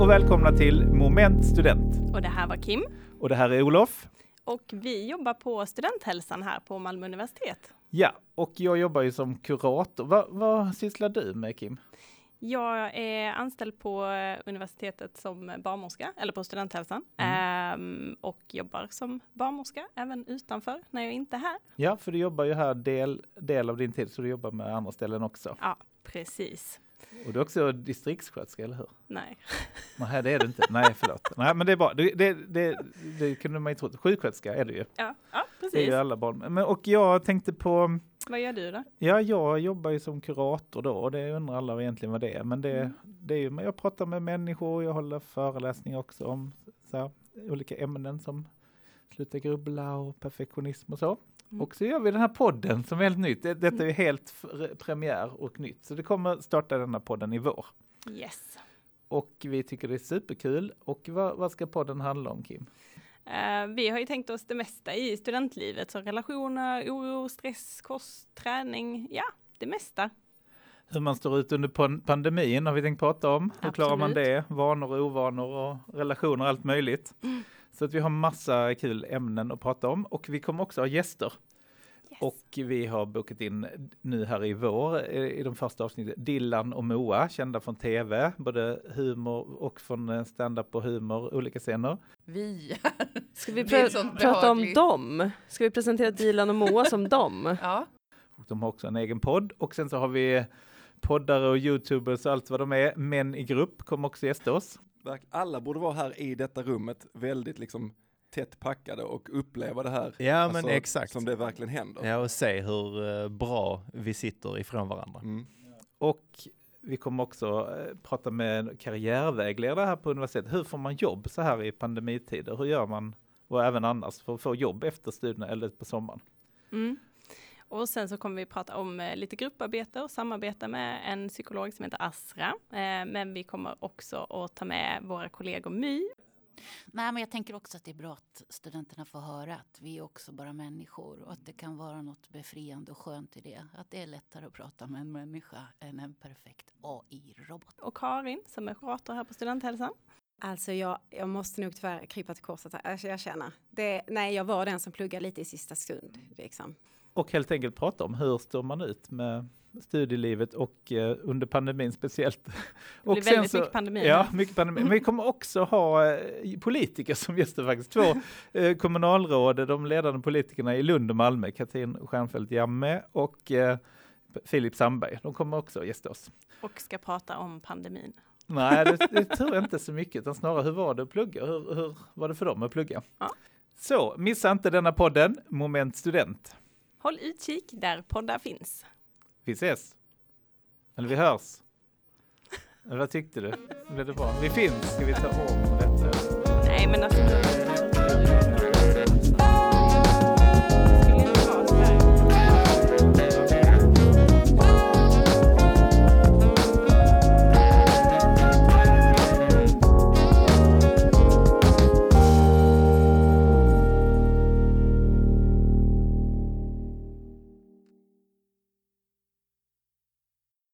och välkomna till Moment Student. Och det här var Kim. Och det här är Olof. Och vi jobbar på studenthälsan här på Malmö universitet. Ja, och jag jobbar ju som kurator. Va, vad sysslar du med Kim? Jag är anställd på universitetet som barnmorska, eller på studenthälsan, mm. ehm, och jobbar som barnmorska även utanför när jag inte är här. Ja, för du jobbar ju här del, del av din tid, så du jobbar med andra ställen också. Ja, precis. Och du är också distriktssköterska, eller hur? Nej. Nej, det är du inte. Nej, förlåt. Nej, men det är bra. Det, det, det, det kunde man ju tro. Sjuksköterska är du ju. Ja, ja precis. Det är ju alla barn. Men, och jag tänkte på... Vad gör du då? Ja, jag jobbar ju som kurator då och det undrar alla egentligen vad det är. Men det, mm. det är ju, jag pratar med människor, jag håller föreläsningar också om så här, olika ämnen som sluta grubbla och perfektionism och så. Mm. Och så gör vi den här podden som är helt nytt. Detta är mm. helt premiär och nytt. Så det kommer starta denna podden i vår. Yes. Och vi tycker det är superkul. Och vad, vad ska podden handla om Kim? Uh, vi har ju tänkt oss det mesta i studentlivet, så relationer, oro, stress, kost, träning, ja, det mesta. Hur man står ut under pandemin har vi tänkt prata om. Hur Absolut. klarar man det? Vanor och ovanor och relationer, allt möjligt. Mm. Så att vi har massa kul ämnen att prata om och vi kommer också ha gäster. Yes. Och vi har bokat in nu här i vår eh, i de första avsnitten Dillan och Moa, kända från tv, både humor och från eh, stand-up och humor, olika scener. Vi. Ska vi pr prata om dem? Ska vi presentera Dilan och Moa som dem? Ja. Och de har också en egen podd och sen så har vi poddare och youtubers och allt vad de är. Män i grupp kommer också gästa oss alla borde vara här i detta rummet väldigt liksom tätt packade och uppleva det här. Ja alltså, men exakt. Som det verkligen händer. Ja och se hur uh, bra vi sitter ifrån varandra. Mm. Och vi kommer också uh, prata med karriärvägledare här på universitetet. Hur får man jobb så här i pandemitider? Hur gör man och även annars för att få jobb efter studierna eller på sommaren? Mm. Och sen så kommer vi prata om eh, lite grupparbete och samarbeta med en psykolog som heter Asra. Eh, men vi kommer också att ta med våra kollegor My. Nej, men jag tänker också att det är bra att studenterna får höra att vi är också bara människor och att det kan vara något befriande och skönt i det. Att det är lättare att prata med en människa än en perfekt AI-robot. Och Karin som är kurator här på Studenthälsan. Alltså jag, jag måste nog tyvärr krypa till korset här. Alltså jag känner, det, nej jag var den som pluggade lite i sista stund. Liksom och helt enkelt prata om hur står man ut med studielivet och eh, under pandemin speciellt. Det blir och väldigt så, mycket pandemi. Ja, mycket pandemi. Men vi kommer också ha eh, politiker som gäster faktiskt. Två eh, kommunalråd, de ledande politikerna i Lund och Malmö, Katrin Stjernfeldt Jamme och eh, Filip Sandberg. De kommer också gästa oss. Och ska prata om pandemin. Nej, det, det tror jag inte så mycket, utan snarare hur var det att plugga? Hur, hur var det för dem att plugga? Ja. Så missa inte denna podden, Moment Student. Håll utkik där poddar finns. Vi ses. Eller vi hörs. Eller vad tyckte du? Blev det bra? Vi finns. Ska vi ta om detta? Nej, men alltså.